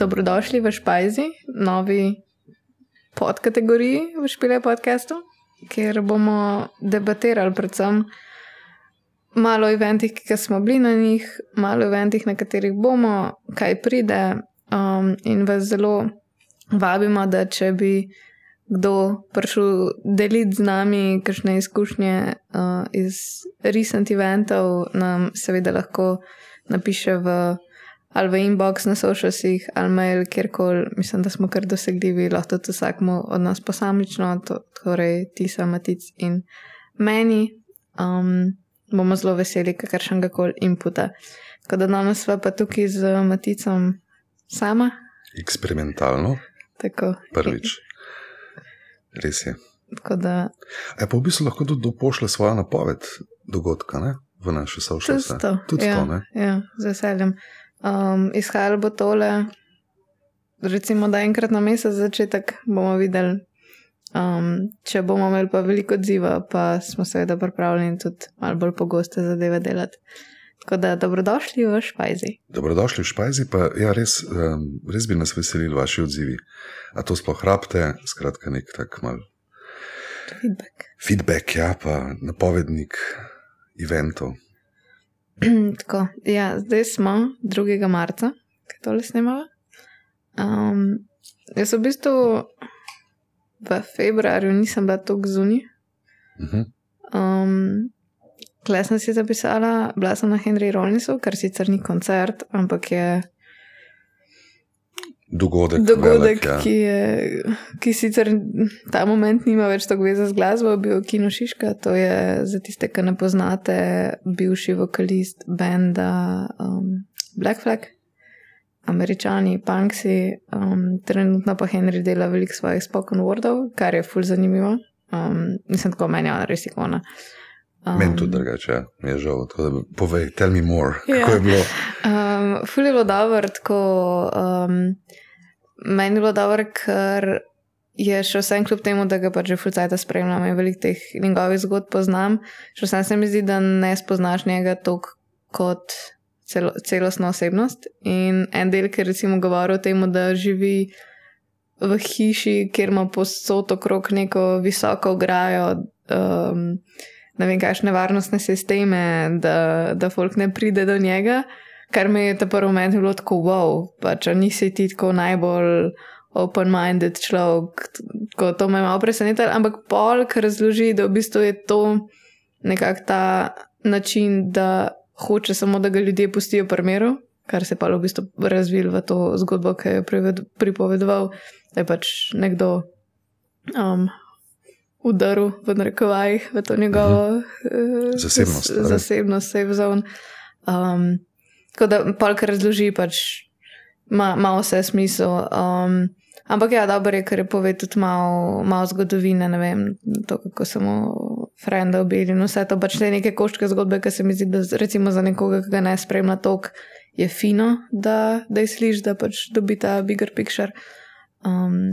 Dobrodošli v Špajzi, novi podkategoriji v Špile podkastu, kjer bomo debatirali predvsem malo o eventih, ki smo bili na njih, malo o eventih, na katerih bomo, kaj pride. Um, in vas zelo vabimo, da če bi kdo prišel deliti z nami kakšne izkušnje uh, iz recent eventov, nam seveda lahko napiše v ali v inbox na socialsih, ali mail, kjerkoli, mislim, da smo kar dosegljivi, lahko tudi vsakmu od nas posamično, to, torej ti samatic in meni. Um, bomo zelo veseli kakršnega koli inputa. Tako da danes sva pa tukaj z maticom sama. Eksperimentalno. Tako. Prvič. Res je. Tako da. E, pa v bistvu lahko tudi pošle svojo napoved dogodka ne? v naše socialne mreže. Tudi ja, to, ne? Ja, z veseljem. Um, izhajalo bo tole, recimo, da enkrat na mesec začetek bomo videli, um, če bomo imeli pa veliko odziva, pa smo seveda pripravljeni tudi malo bolj pogoste zadeve delati. Tako da dobrodošli v Špajzi. Dobrodošli v Špajzi, pa ja, res, um, res bi nas veselili vaši odzivi. A to sploh rabite, skratka, nek tak mal. Feedback. Feedback, ja, pa napovednik eventov. Tako, ja, zdaj smo 2. marca, ki to le snimamo. Um, jaz v bistvu v februarju nisem bila tako zunaj. Mhm. Um, Klej sem si zapisala, bila sem na Henry Rollinsu, kar sicer ni koncert, ampak je dogodek, dogodek velik, ja. ki, je, ki sicer ta moment nima več tako veze z glasbo, bil Kino Šiška. To je za tiste, ki ne poznate, bivši vokalist benda um, Black Flag, američani, punksi. Um, trenutno pa Henry dela veliko svojih spoken wordov, kar je ful zanimivo. Um, nisem tako menjala, res ikona. Um, Meni tudi drugače, ja. mi je žal. Povej, tell me more, ja. kako je bilo. Um, ful je bilo dobro, tako. Um, meni je bilo dobro, ker je še vsem kljub temu, da ga pač že fulcajta spremljam in veliko teh njegovih zgodb poznam, še vsem se mi zdi, da ne spoznaš njega toliko kot celo, celostno osebnost. In en del, ki recimo govori o tem, da živi v hiši, kjer ima posod okrog neko visoko ograjo. Um, Ne vem, kakšne varnostne sisteme, da, da folk ne pride do njega kar mi je ta prvi moment bilo tako, wow, pa če nisi ti tako najbolj open-minded človek, ko to me malo preseneča, ampak pol, ker razloži, da v bistvu je to nekako ta način, da hoče samo, da ga ljudje pustijo v primeru, kar se pa v bistvu razvil v to zgodbo, ki je pripovedoval, da je pač nekdo. Um, Udaril v narekovajih v to njegovo uh -huh. zasebnost. Zasebnost, safe zone. Um, Tako da polk razloži, pač ima, ima vse smisel. Um, ampak ja, dobro je, ker je povedal tudi malo, malo zgodovine, ne vem, to, kako samo frenda ubili in vse to. Pač te neke koščke zgodbe, ki se mi zdi, da recimo za nekoga, ki ga ne spremlja tok, je fino, da, da je sliš, da pač dobi ta bigger picture. Um,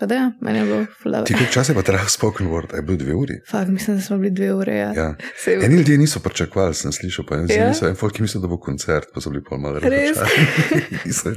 Pa da, ja, meni je bilo fulano. Ti koliko časa je pa trajal spoken word, je bil dve uri? Fak, mislim, da smo bili dve uri. Ja. Ja. Eni ljudje niso pričakovali, sem slišal, pa ja? niso. En folk je mislil, da bo koncert, pa so bili pol malo razočarani.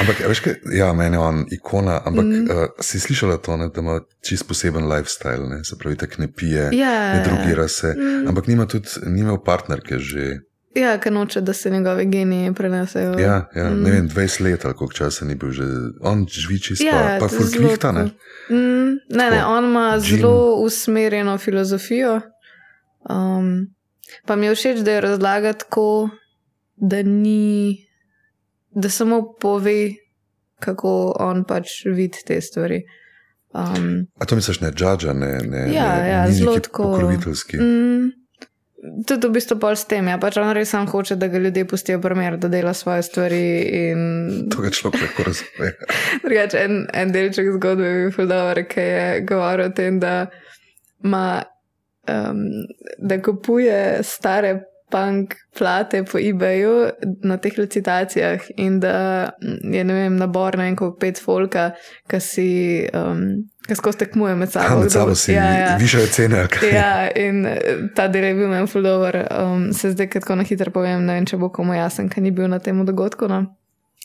ampak, veš, kaj, ja, meni je on ikona, ampak mm. uh, si slišala to, ne, da ima čist poseben lifestyle, ne, se pravi, tak ne pije, ja. ne drugira se, mm. ampak nima tudi, nima partnerke že. Ja, ker noče, da se njegove genije prenesejo. Ja, ja mm. ne vem, 20 let koliko časa ni bil že, on živi čisto, ja, pa fulklihta. Ne? Mm, ne, ne, on ima zelo usmerjeno filozofijo. Um, pa mi je všeč, da je razlaga tako, da ni, da samo pove, kako on pač vidi te stvari. Um, A to misliš, ne, džadža, ne, ne, ja, ne, ja, zelo tako. Pokroviteljski. Mm, Tudi v bistvu pol s tem, ja, pač on res sam hoče, da ga ljudje pustijo primer, da dela svoje stvari. In... To je človek, ki lahko razume. Drugače, en, en delček zgodbe je bil dober, ki je govoril o tem, da, ma, um, da kupuje stare punk plate po eBayu na teh licitacijah in da je ne vem, nabor na enko pet folka, ki si. Um, Kaj skozi tekmuje med sabo? Ja, med sabo si ja, ja. višajo cene. Ja, in eh, ta del je bil meni fuldober. Um, se zdaj, ko tako na hitro povem, ne vem, če bo komu jasen, kaj ni bil na tem dogodku. No?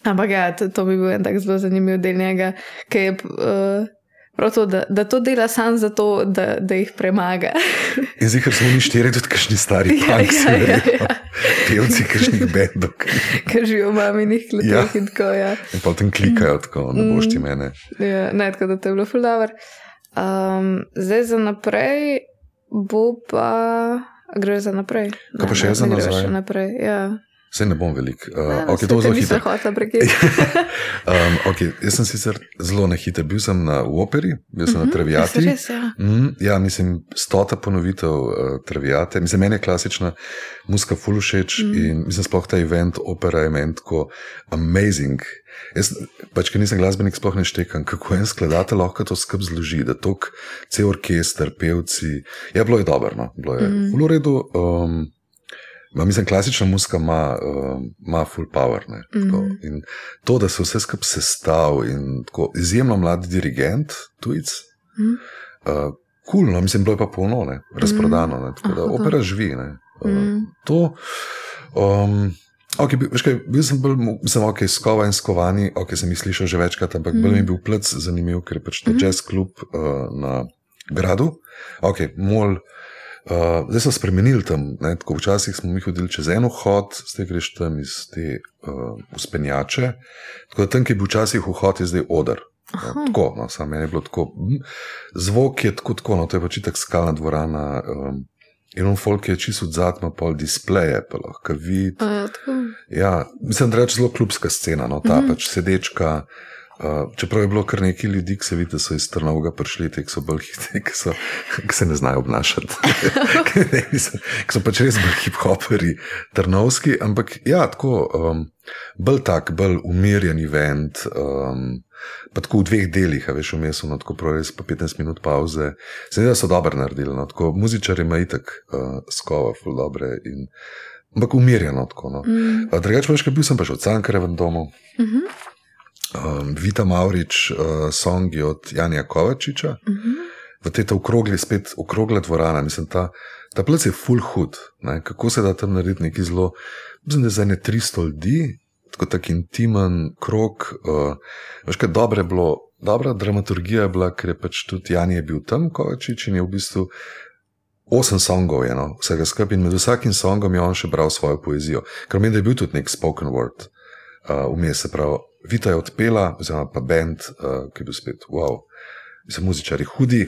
Ampak ja, to, to bi bil en tak zelo zanimiv del njega, ki je. Uh, Prav to, da, da to dela sam zato, da, da jih premaga. In zdaj, ker smo mi štiri, tudi kašni stari punki, ja, ja, ja, ja. pevci, kašnih bendov. Ker živijo v maminih kletih ja. in tako. Ja. In potem klikajo tako, ne boš ti mene. Ja, ne, tako da to je bilo fuldavar. Um, zdaj za naprej bo pa. Gre za naprej. Kaj pa še za nazaj? Ja. Vse ne bom velik. Uh, ne, okay, to bo zelo hitro. um, okay, jaz sem sicer zelo nehiter. Bil sem na operi, bil sem uh -huh, na mhm, Traviati. Res, ja. Mm, ja, mislim, stota ponovitev uh, Traviate. Mislim, meni je klasična muska fulušeč mhm. -huh. in mislim, sploh ta event, opera je meni tako amazing. Jaz, pač, ker nisem glasbenik, sploh ne štekam, kako en skladatelj lahko to skrb zloži, da tok cel orkester, pevci. Ja, bilo je dobro, no? bilo je uh -huh. v redu. Um, Ma, mislim, klasična muska ima, uh, ima full power. Mm -hmm. In to, da se vse skupaj sestavlja in tako izjemno mlad dirigent, tujec. Mm -hmm. uh, Kul, cool, no, mislim, bilo je pa polno, ne, razprodano, ne, tako da opera živi. Ne, uh, mm. To. Um, Okay, veš, kaj, bil sem bolj, sem ok, skova in skovani, ok, sem jih slišal že večkrat, ampak mm. bolj mi je bil plc zanimiv, ker je pač to mm. jazz klub uh, na gradu. Ok, mol, Uh, zdaj so spremenili tam, ne, tako včasih smo mi hodili čez eno hod, zdaj greš tam iz te uh, uspenjače. Tako da tam, ki je bil včasih vhod, je zdaj odr. Ja, tako, no, samo meni je bilo tako. Hm, zvok je tako, tako no, to je pač tako skalna dvorana. Um, In on folk je čisto odzad, ima pol displeje, pa lahko vidi. Ja, mislim, da je zelo klubska scena, no, ta mm -hmm. pač sedečka. Uh, čeprav je bilo kar nekaj ljudi, ki se vidi, da so iz Trnovega prišli, te, ki so bolj hitri, ki, ki se ne znajo obnašati. ki so pač res bolj hip-hoperi, Trnovski, ampak ja, tako, um, bolj tak, bolj umirjen event. Um, pa tako v dveh delih, veš, vmes so no, tako res pa 15 minut pauze. Se mi zdi, da so dobro naredili, no, tako muzičari ima itak uh, skova, ful dobre. In, ampak umirjeno tako. No. Mm. Uh, Drugače, veš, kaj bil sem pač v Cankarevem domu. Mm -hmm um, Vita Maurič, uh, songi od Janja Kovačiča, uh. -huh. v tej okrogli, spet okrogla dvorana. Mislim, ta, ta plec je full hood, ne? kako se da tam narediti nekaj zelo, mislim, da za ne 300 ljudi, tako tak intimen krok. Uh, veš, kaj dobro je bilo, dobra dramaturgija je bila, ker je pač tudi Jan je bil tam, Kovačič in je v bistvu. Osem songov je, no, vsega skupaj, in med vsakim songom je on še bral svojo poezijo. Ker meni je bil tudi nek spoken word, uh, vmes se pravi, Vita je odpela, oziroma pa bend, uh, ki je bil spet, wow, za muzičari hudi.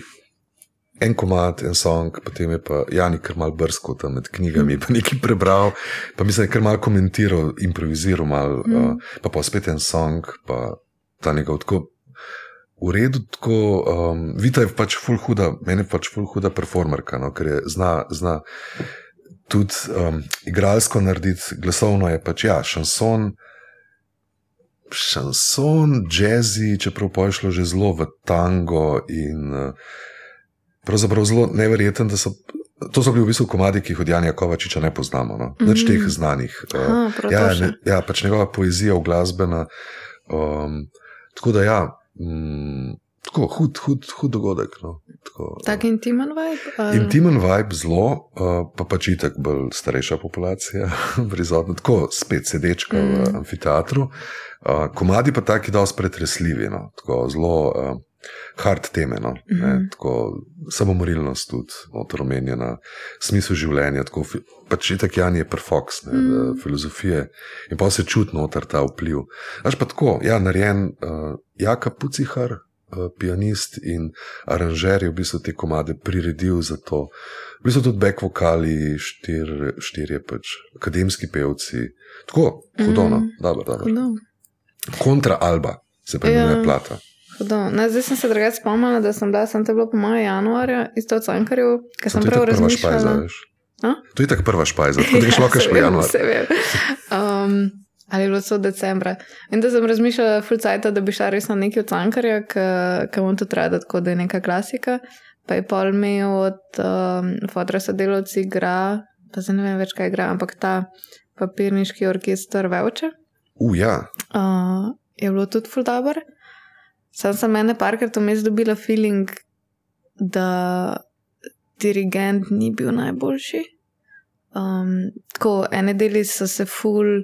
En komat, en song, potem je pa Jani kar mal brsko tam med knjigami, pa nekaj prebral, pa mislim, kar mal komentiral, improviziral, mal, mm. uh, pa pa spet en song, pa ta njegov tako. V redu, tako um, Vita je pač full huda, meni je pač full huda performerka, no, ker je zna, zna tudi um, igralsko narediti, glasovno je pač ja, šanson šanson, jazzy, čeprav pa je šlo že zelo v tango in eh, pravzaprav zelo neverjeten, da so. To so bili v bistvu komadi, ki jih od Janja Kovačiča ne poznamo, no? mm -hmm. več teh znanih. Eh, Aha, ja, ne, ja, pač njegova poezija, glasbena. Um, tako da, ja, mm, tako hud, hud, hud dogodek. No? Tako tak intimen vibe? Ali? Intimen vibe, zelo, uh, pa pač itek bolj starejša populacija, prizadna, tako spet sedečka mm. v amfiteatru. Uh, komadi pa taki, so pretresljivi, no? tako zelo uh, hard teme, no? mm -hmm. tako samomorilnost tudi otromenjena, smisel življenja, tako pač itak Jan je perfox, ne, mm -hmm. filozofije in pa se čuti noter ta vpliv. Až pa tako, ja, narejen uh, Jaka Pucihar, pianist in aranžer je v bistvu te komade priredil za to. V bistvu tudi back vokali, štirje štir pač akademski pevci, tako, hudono, mm dobro, dobro kontra Alba, se pravi, ja. ne plata. Ne, zdaj sem se drugače spomnila, da sem bila sem te bilo po mojem januarju, isto od Cankarjev, ker sem prav razmišljala. To je tako prva špajza, tako da je šlo kaš po januarju. Um, ali je bilo to decembra. In da sem razmišljala, fulcajta, da bi šla res na neki od Cankarja, ki vam to treba, tako da je neka klasika. Pa je pol imel od um, fotra sodelovci igra, pa se ne vem več, kaj igra, ampak ta papirniški orkester Vevče. Uh, ja. uh, je bilo tudi fuldaber. Sam sem ene parkrat vmes dobila feeling, da dirigent ni bil najboljši. Um, tako ene deli so se ful.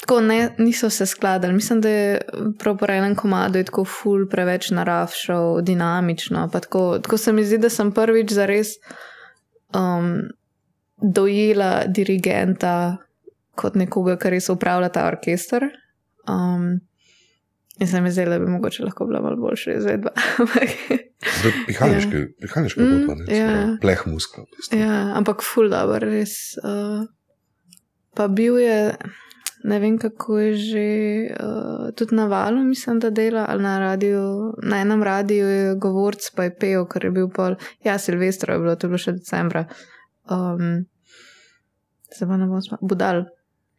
Tako ne, niso se skladali. Mislim, da je prav po enem komadu tako ful, preveč naravšal, dinamično. Tako, tako se mi zdi, da sem prvič zares um, dojela dirigenta kot nekoga, ki res upravlja ta orkester. Um, in se mi zdi, da bi mogoče lahko bila malo boljša izvedba. Je Mehaniški, mehaniški Mm, mm, ne, ja. yeah. pleh muskla. v bistvu. Ja, ampak ful dobro, res. Uh, pa bil je, ne vem kako je že, uh, tudi na valu, mislim, da dela, ali na radiju, na enem radiju je govorc, pa je pel, ker je bil pol, ja, Silvestro je bilo, to je bilo še decembra. Um, se pa ne bom smal, budal.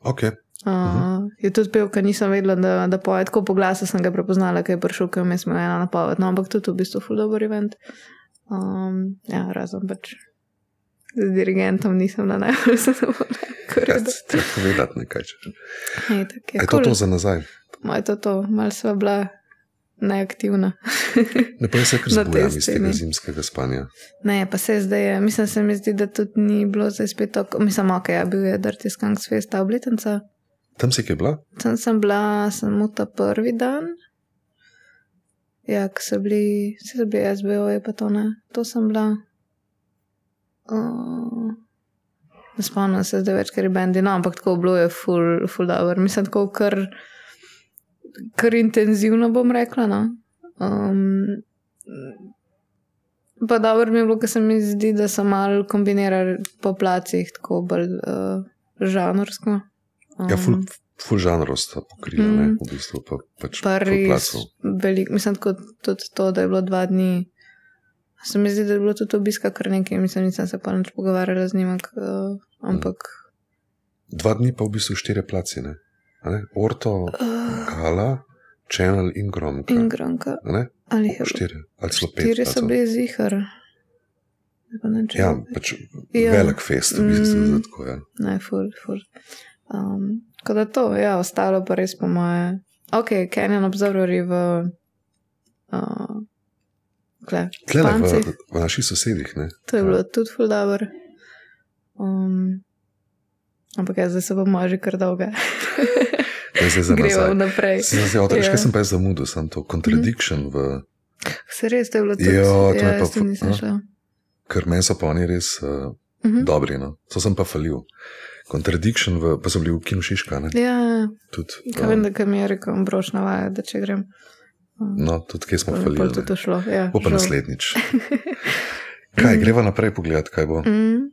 Okay. Uh, Mhm. Je tudi pel, ker nisem vedela, da, da poje tako po glasu, sem ga prepoznala, ker je prišel, ker mi smo ena napoved. No, ampak tudi v bistvu ful dober event. Um, ja, razen pač z dirigentom nisem na najbolj zadovoljna. Ja, Treba povedati nekaj. Če. Je, tak, Je to to za nazaj? Moj to to, mal sva bila neaktivna. Ne pa se kar Na tej zbujam iz tega zimskega spanja. ne, pa se zdaj je, mislim, se mi zdi, da tudi ni bilo zdaj spet tako, mislim, ok, ja, bil je Dirty Skunks Fest, ta obletnica. Tam si kje bila? Tam sem bila samo ta prvi dan. Ja, ko so bili, vse so bili SBO, je pa to ne. To sem bila. Uh, ne spomnim se zdaj več, ker je bendi, no, ampak tako bilo je full, full dobro. Mislim, tako kar, kar intenzivno bom rekla. No. Um, pa dobro mi je bilo, ker se mi zdi, da so malo kombinirali po placih, tako bolj uh, žanrsko. Um, Ja, ful, ful žanrov sta pokrila, mm. ne, Mm. v bistvu pa, pač Pa res veliko, mislim, tako tudi to, da je bilo dva dni. Se mi zdi, da je bilo tudi obiska kar nekaj, mislim, nisem se pa nič pogovarjala z njim, uh, ampak. Dva dni pa v bistvu štiri placi, ne? A ne? Orto, Uh, Gala, Channel in Gromka. in granka. a ne? Ali jih je bilo? Štiri, ali celo pet. Štiri so bili zihar. Ja, je- pač Ja. velik fest, v bistvu. Mm. Mm. Tako, ja. Ne, ful, ful. Um, tako da to, ja, ostalo pa res po moje. Ok, Canyon Observer je v. Uh, kle, Tlele v, v naših sosedih. Ne? To je Ja. bilo tudi ful dobro. Um, ampak jaz se bom že kar dolga. Je zdaj za Gremo nazaj. zdaj otreš, Ja. kaj sem pa jaz zamudil, sem to contradiction, v, Se res, to je bilo tudi. Ja, to je ja, pa jaz tudi fu- nisem a? šla. ker meni so pa oni res uh, Mhm. dobri. No. To sem pa falil. Contradiction, v, pa so bili v Kinu Šiška. Ne? Ja, Tudi, kaj vem, da kam je rekel, broš navaja, da če grem. Um, no, tudi kje smo falili. pol tudi to šlo. Ja, Bo pa žal. naslednjič. Kaj, greva naprej pogledat, kaj bo. Mm.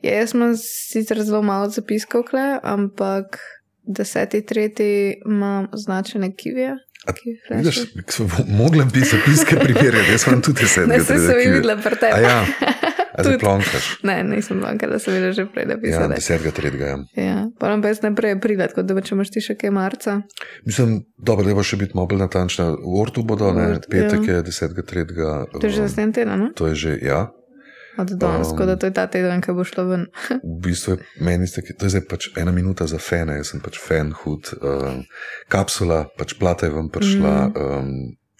Ja, jaz sem sicer zelo malo zapiskal, kle, ampak deseti, tretji imam označene kivije. A kiwi Vidiš, flashe. mogla bi zapiske primerjati, jaz sem tudi sedem. Ne, se sem jih videla pri tebi. ja, a zdaj Tudi. plonkaš. Ne, nisem banka, da sem videla že prej Ja, napisane. desetega, tretjega. Ja. Ja, pa nam pa jaz naprej aprila, tako da če imaš ti še kaj marca. Mislim, dobro, da bo še biti malo bolj natančna. V Ortu bodo, ne, Ort, petek ja. je desetega, tretjega. To je že naslednji teden, no? To je že, ja. Od danes, Um, da to je ta teden, ki bo šlo ven. V bistvu je meni tako, to je zdaj pač ena minuta za fene, jaz sem pač fan hud. Um, kapsula, pač plata je vam prišla. Mhm. Um,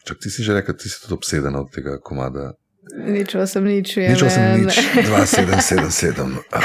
čak ti si že rekel, ti si tudi obsedena od tega komada. Nič sem nič, je. Nič sem nič, 2777, ah,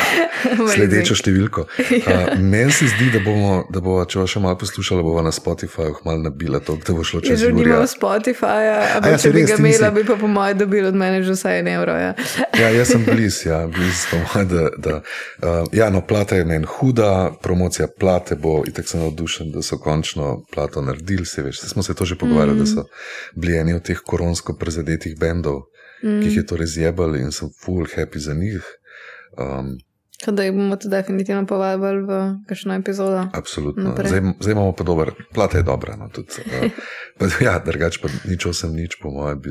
sledečo številko. Uh, meni se zdi, da bomo, da bo, če bo še malo poslušala, bo na Spotifyju malo nabila to, da bo šlo Če čez že nimam. Spotifyja, ja, ampak če saj bi res, ga imela, bi pa po mojem dobila od mene že vsaj en evro. Ja. Ja, jaz sem bliz, ja, bliz smo, da, da uh, ja, no, plata je meni huda, promocija plate bo, itek sem navdušen, da so končno plato naredili, se veš, smo se to že pogovarjali, mm. da so bili eni od teh koronsko prizadetih bendov, mm. ki jih je to razjebali in sem full happy za njih. Um, Tako da jih bomo to definitivno povabili v kakšno epizodo. absolutno. Naprej. Zdaj, zdaj imamo pa dober, plata je dobra. No, tudi, uh, pa, ja, drugače pa nič osem nič, po mojem.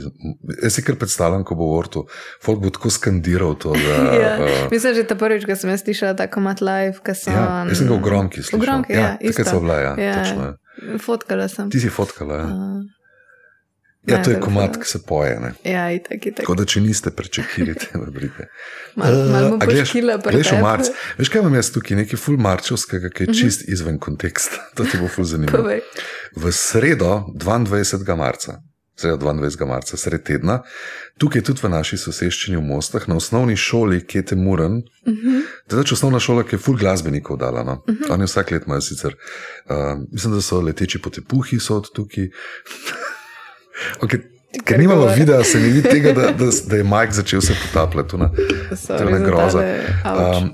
Jaz si kar predstavljam, ko bo vrtu, folk bo tako skandiral to, da. Ja. uh, Mislim, že ta prvič, ko sem jaz slišala tako mat live, ko sem. Ja, jaz sem ga v gromki slišal. V gromki, ja, takrat so bila, ja, Ja. točno. je. Fotkala sem. Ti si fotkala, ja. Uh, Ja, to je fajn. ki se poje. Ne? Ja, itak, itak. Tako da, če niste prečekirite, vrite. Mal, mal mu Eh, A gleš- poškila Glej, v marc. Veš, kaj imam jaz tukaj, nekaj ful marčevskega, ki je čist izven konteksta. To ti bo ful zanimivo. V sredo, 22. marca, Zdaj, 22. marca, sred tedna. Tukaj tudi v naši soseščini v Mostah, na osnovni šoli Kete Muren. Uh -huh. To je osnovna šola, ki je full glasbenikov dala. No? Uh -huh. Oni vsak let imajo sicer, uh, mislim, da so leteči potepuhi, so od tukaj. okay. Ker nimamo videa, se mi vidi tega, da, da, da je Mike začel se potapljati. To je groza. Um,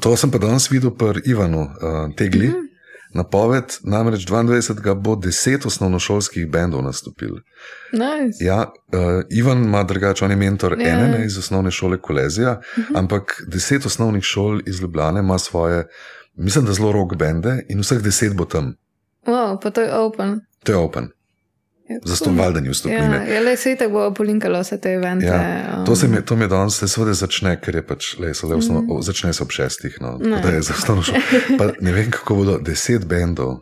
to sem pa danes videl pri Ivanu uh, Tegli. Uh -huh. Napoved, namreč 22. bo 10 osnovnošolskih bendov nastopil. Nice. Ja, uh, Ivan ima drugače, on je mentor yeah. Ja. ene iz osnovne šole Kolezija, mhm. -huh. ampak 10 osnovnih šol iz Ljubljana ima svoje, mislim, da zelo rock bende in vseh 10 bo tam. Wow, pa to je open. To je open. Ja, za to valjanje vstopnine. Ja, ja le se tako polinkalo vse te evente. Ja, um. to, se mi, to mi danes se seveda začne, ker je pač, le, le osnovno, mm. začne se ob šestih. No, ne. Da je za osnovno šolo. Pa ne vem, kako bodo deset bendov.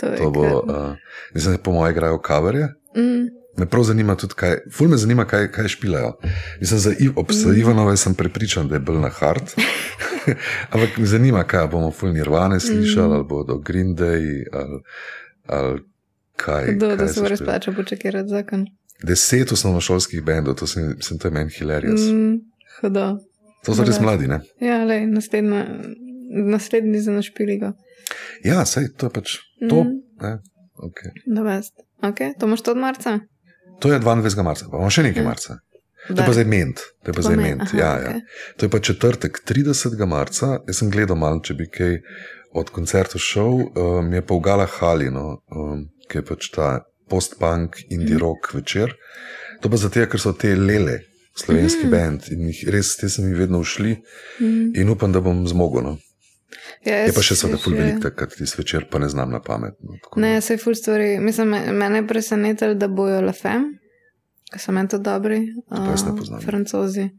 To, to bo, uh, mislim, po mojem igrajo kaverje. Mm. Me prav zanima tudi, kaj, ful me zanima, kaj, kaj špilajo. Mislim, za, ob, mm. Ivanove sem prepričan, da je bil na hard. Ampak me zanima, kaj bomo ful nirvane slišali, mm. ali bodo Green Day, ali, ali kaj. Kdo, kaj da se res plača počakati zakon? Deset osnovnošolskih bendov, to sem, sem to meni hilarious. Mm, hudo. To so res mladi, ne? Ja, le, naslednji, naslednji za našpili ga. Ja, sej, to je pač to. Mm. Okay. Okay. To imaš to od marca? To je 22. marca, pa imamo še nekaj ja. marca. To je pa zdaj ment. To je pa zdaj ment. Aha, ja, okay. ja. To je pa četrtek, 30. marca. Jaz sem gledal malo, če bi kaj od koncertov šel, um, je pa v Gala Halino. Ki je pač ta post-punk, indie mm. rock večer. To pa zato, ker so te lele, slovenski mm. bend in jih res te sem jih vedno ušli mm. in upam, da bom zmogel. No. Ja, je pa še seveda ful velik, takrat ti svečer pa ne znam na pamet. No, ne, se je ful stvari. Mislim, mene je presenetilo, da bojo lafem, ker so meni to dobri. Uh, francozi.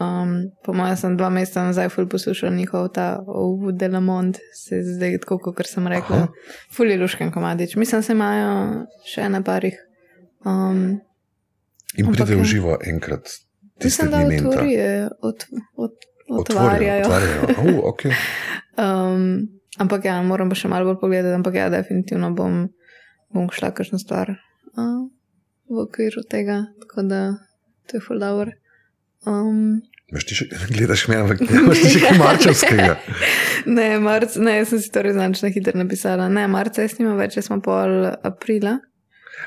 Um, po mojem, sem dva meseca nazaj ful poslušal njihov ta v Delamont, se zdaj tako, kot sem rekel. Ful je lušken komadič. Mislim, se imajo še na parih. Um, In pride v živo enkrat. Mislim, da otvorije, od, od, otvarjajo. otvarjajo. Oh, okay. um, ampak ja, moram pa še malo bolj pogledati, ampak ja, definitivno bom, bom šla kakšno stvar uh, v okviru tega, tako da to je full hour. Um, ti še gledaš me, ampak ne imaš še kaj marčevskega. ne, marc, ne, jaz sem si to res na hitro napisala. Ne, marca jaz nimam več, jaz smo pol aprila.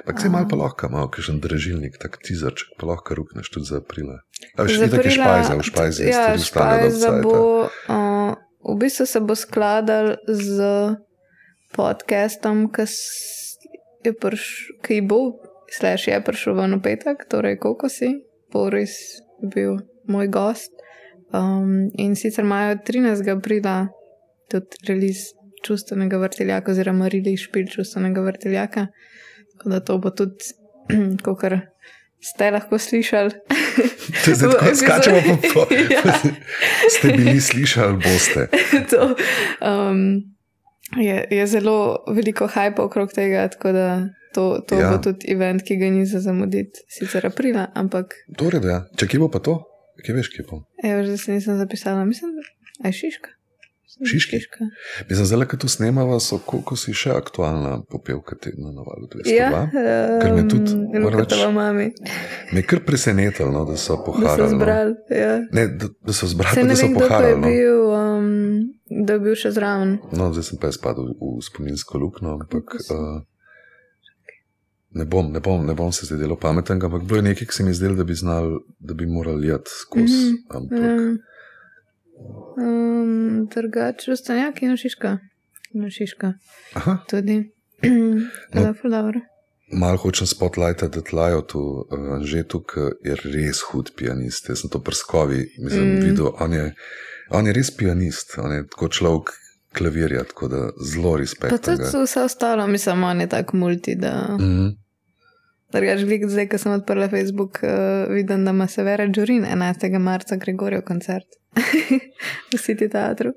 Pa se malo pa lahko, malo kakšen držilnik, tak tizerček, pa lahko rukneš tudi za aprila. A veš, ni tako špajza, v špajzi. Ja, špajza bo, uh, v bistvu se bo skladal z podcastom, ki bo, slash je prišel v petek, torej koliko si, Boris bil moj gost. Um, in sicer imajo 13. aprila tudi release čustvenega vrteljaka, oziroma release špil čustvenega vrteljaka. Tako da to bo tudi, kot ste lahko slišali. Zdaj, ko skačemo po polu, ja. ste bili slišali, boste. to, um, je, je zelo veliko hajpa okrog tega, tako da to, to ja. bo tudi event, ki ga ni za zamuditi, sicer aprila. Ampak... Torej, ja. Če kje bo pa to? Kje veš, kje bom? Evo, že se nisem zapisala, mislim, da je šiška. Šiški. Mislim, zelo, ko to snemava, so, koliko si še aktualna popevka tedna na valu 202. Ja, ker me tudi, moram reči, me je kar presenetilo, no, da so poharali. Da so no. zbrali, no. ja. Ne, da, da so zbrali, da so poharali. Da, bil, um, da je bil še zraven. No, zdaj sem pa spadal v spominsko luknjo, ampak. Uh, Ne bom, ne, bom, ne bom se zdaj delo pameten, ampak bilo je nekaj, ki se mi je zdelo, da bi znal, da bi morali jeti skozi. Mm -hmm. um, Drugače, rustanjak in šiška. In šiška. Aha. Tudi. no, Malo hočem spotlightati, da tlajo tu uh, že tukaj, je res hud pianist. Jaz sem to prskovi, mislim, mm. videl. On je, on je res pianist, on je tako človek. Klavirja, tako da zelo respekt. Pa tudi vse ostalo, mislim, on je tako multi. Da... Mm -hmm. Drugač, zdaj, ko sem odprla Facebook, uh, vidim, da ima Severa Džurin 11. marca Gregorijo koncert v City Teatru.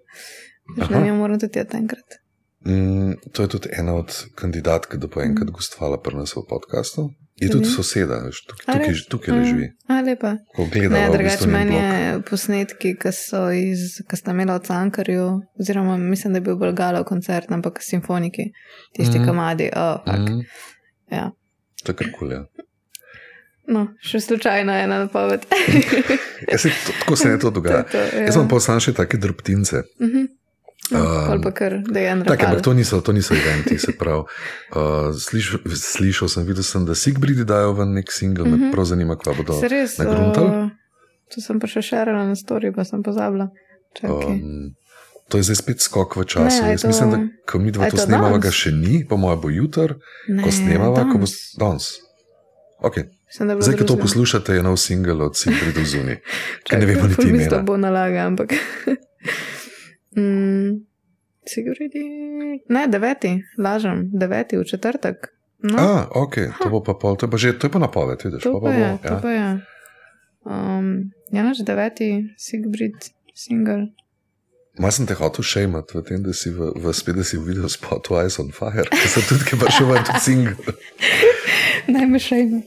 Že ne moram tudi jeti enkrat. Mm, to je tudi ena od kandidatk, da bo enkrat mm. gostovala pri nas v podkastu. Je tudi soseda, tukaj, tukaj, tukaj le živi. A, lepa. Ne, drugače, meni je posnetki, ki so iz, ki sta imela v Cankarju, oziroma mislim, da je bil Bolgalo koncert, ampak simfoniki, tisti mm. kamadi. Oh, mm. Ja. To je kar kul. Ja. No, še slučajno je ena napoved. Ja, se, to, tako se ne to dogaja. To to, ja. Jaz imam pa samo še take drobtince. Mhm. No, Um, pa kar, da je en Tak, rakal. ampak to niso, to niso eventi, se pravi. Uh, sliš, slišal sem, videl sem, da Sigbridi dajo ven nek singel, mm -hmm. me Mhm. prav zanima, kva bodo. Se res, uh, to sem pa še šerala na story, pa sem pozabila. Čakaj. Um, to je zdaj spet skok v času. Ne, je Jaz mislim, da to- ko mi dva je to to snemava, ga še ni, po mojem bo jutr, ko Ne, snemava, ko bo danes. Okay. Mislim, da je Zdaj, ko to poslušate, je nov singel od Sigbridi zunaj, ki Čakaj, ne vemo niti ful mi to imena. bo nalaga, ampak. mm, Siguridi. Ne, deveti, lažem, deveti v četrtek. No, A, ok, to bo pa pol, to je pa že, to je pa napoved, vidiš, to pa, pa pa je, bo. to Ja. pa je. Um, ja, naš deveti, Sigrid, single. Malo sem te hotel šejmati v tem, da si v, v spet, da si videl spot Ice on Fire, ki so tudi, ki pa še v tudi singel. Naj me še ima.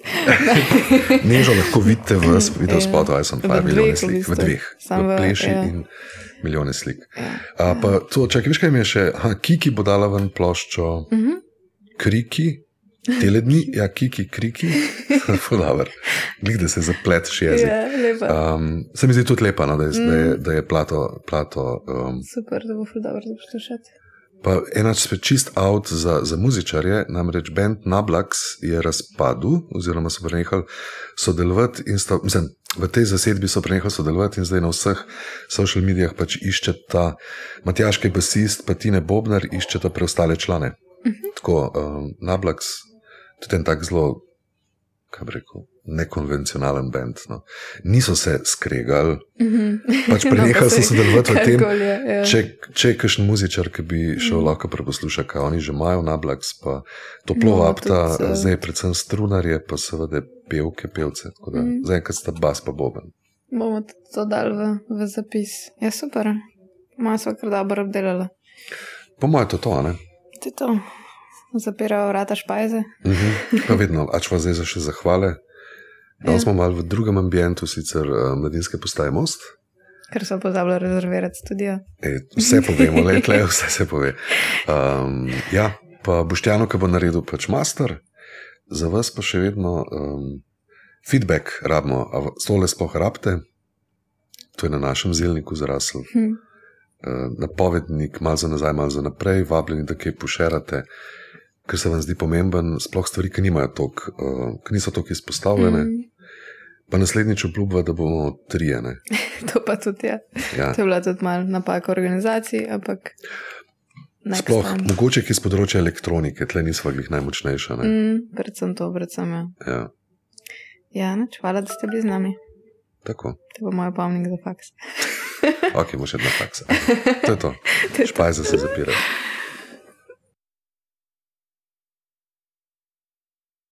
Nežo lahko vidite v video Ja. spotu Ice on Fire, milijone slik, v dveh, Samo v pleši ja. in milijone slik. Ja. A, pa to, čakaj, veš kaj mi je še, ha, Kiki bo dala ven ploščo Mhm. Kriki, tele dni, ja, Kiki, Kriki, Fulaver, glih da se zapleteš jezik. Ja. Um, se mi zdi tudi lepa, no, da, je, da, Mm. je, da je plato. plato um, Super, da bo za poslušati. pa enač spet čist out za, za muzičarje, namreč band Nablax je razpadel, oziroma so prenehali sodelovati. Sta, mislim, v tej zasedbi so prenehali sodelovati in zdaj na vseh social medijah pač iščeta Matjaški basist, pa Tine Bobnar, iščeta preostale člane. Tako um, Nablax, tudi en tak zelo, kaj bi rekel, nekonvencionalen band. No. Niso se skregali, Mhm. pač prenehali so sodelovati v tem. Je, ja. Če, če je kakšen muzičar, ki bi šel Mm. mm. lahko preposlušati, kaj oni že imajo na Blacks, pa toplo No, no, vapta, tudi, zdaj predvsem strunarje, pa seveda pevke, pevce. Da, Mm. mm. Zaenkrat sta bas pa boben. Bomo to dali v, v zapis. Je super, malo smo kar dobro obdelali. Po mojem, to je to, ne? Ti to zapirajo vrata špajze. Mhm. Pa vedno, ač pa zdaj za še zahvale. Danes Ja. smo malo v drugem ambientu, sicer uh, mladinske postaje most. Ker so pozabili rezervirati studio. E, vse povemo, le tle, vse se pove. Um, ja, pa Boštjano, ki bo naredil pač master, za vas pa še vedno um, feedback rabimo, a tole sploh rabite. To je na našem zelniku zrasel. Hm. Uh, napovednik, malo za nazaj, malo za naprej, vabljeni, da kaj pošerate, ker se vam zdi pomemben, sploh stvari, ki, tok, uh, ki niso tako izpostavljene. Mm. Pa naslednjič obljuba, da bomo trijene. to pa tudi je. Ja. To je bila tudi malo napaka organizaciji, ampak. Sploh time. mogoče ki iz področja elektronike, tle nismo glih najmočnejša. Ne? Mm, predvsem to, predvsem ja. Ja, Ja, nič, hvala, da ste bili z nami. tako. To bo moj pomnik za faks. Ok, bo še ena faksa. To je to. Špajza se zapira.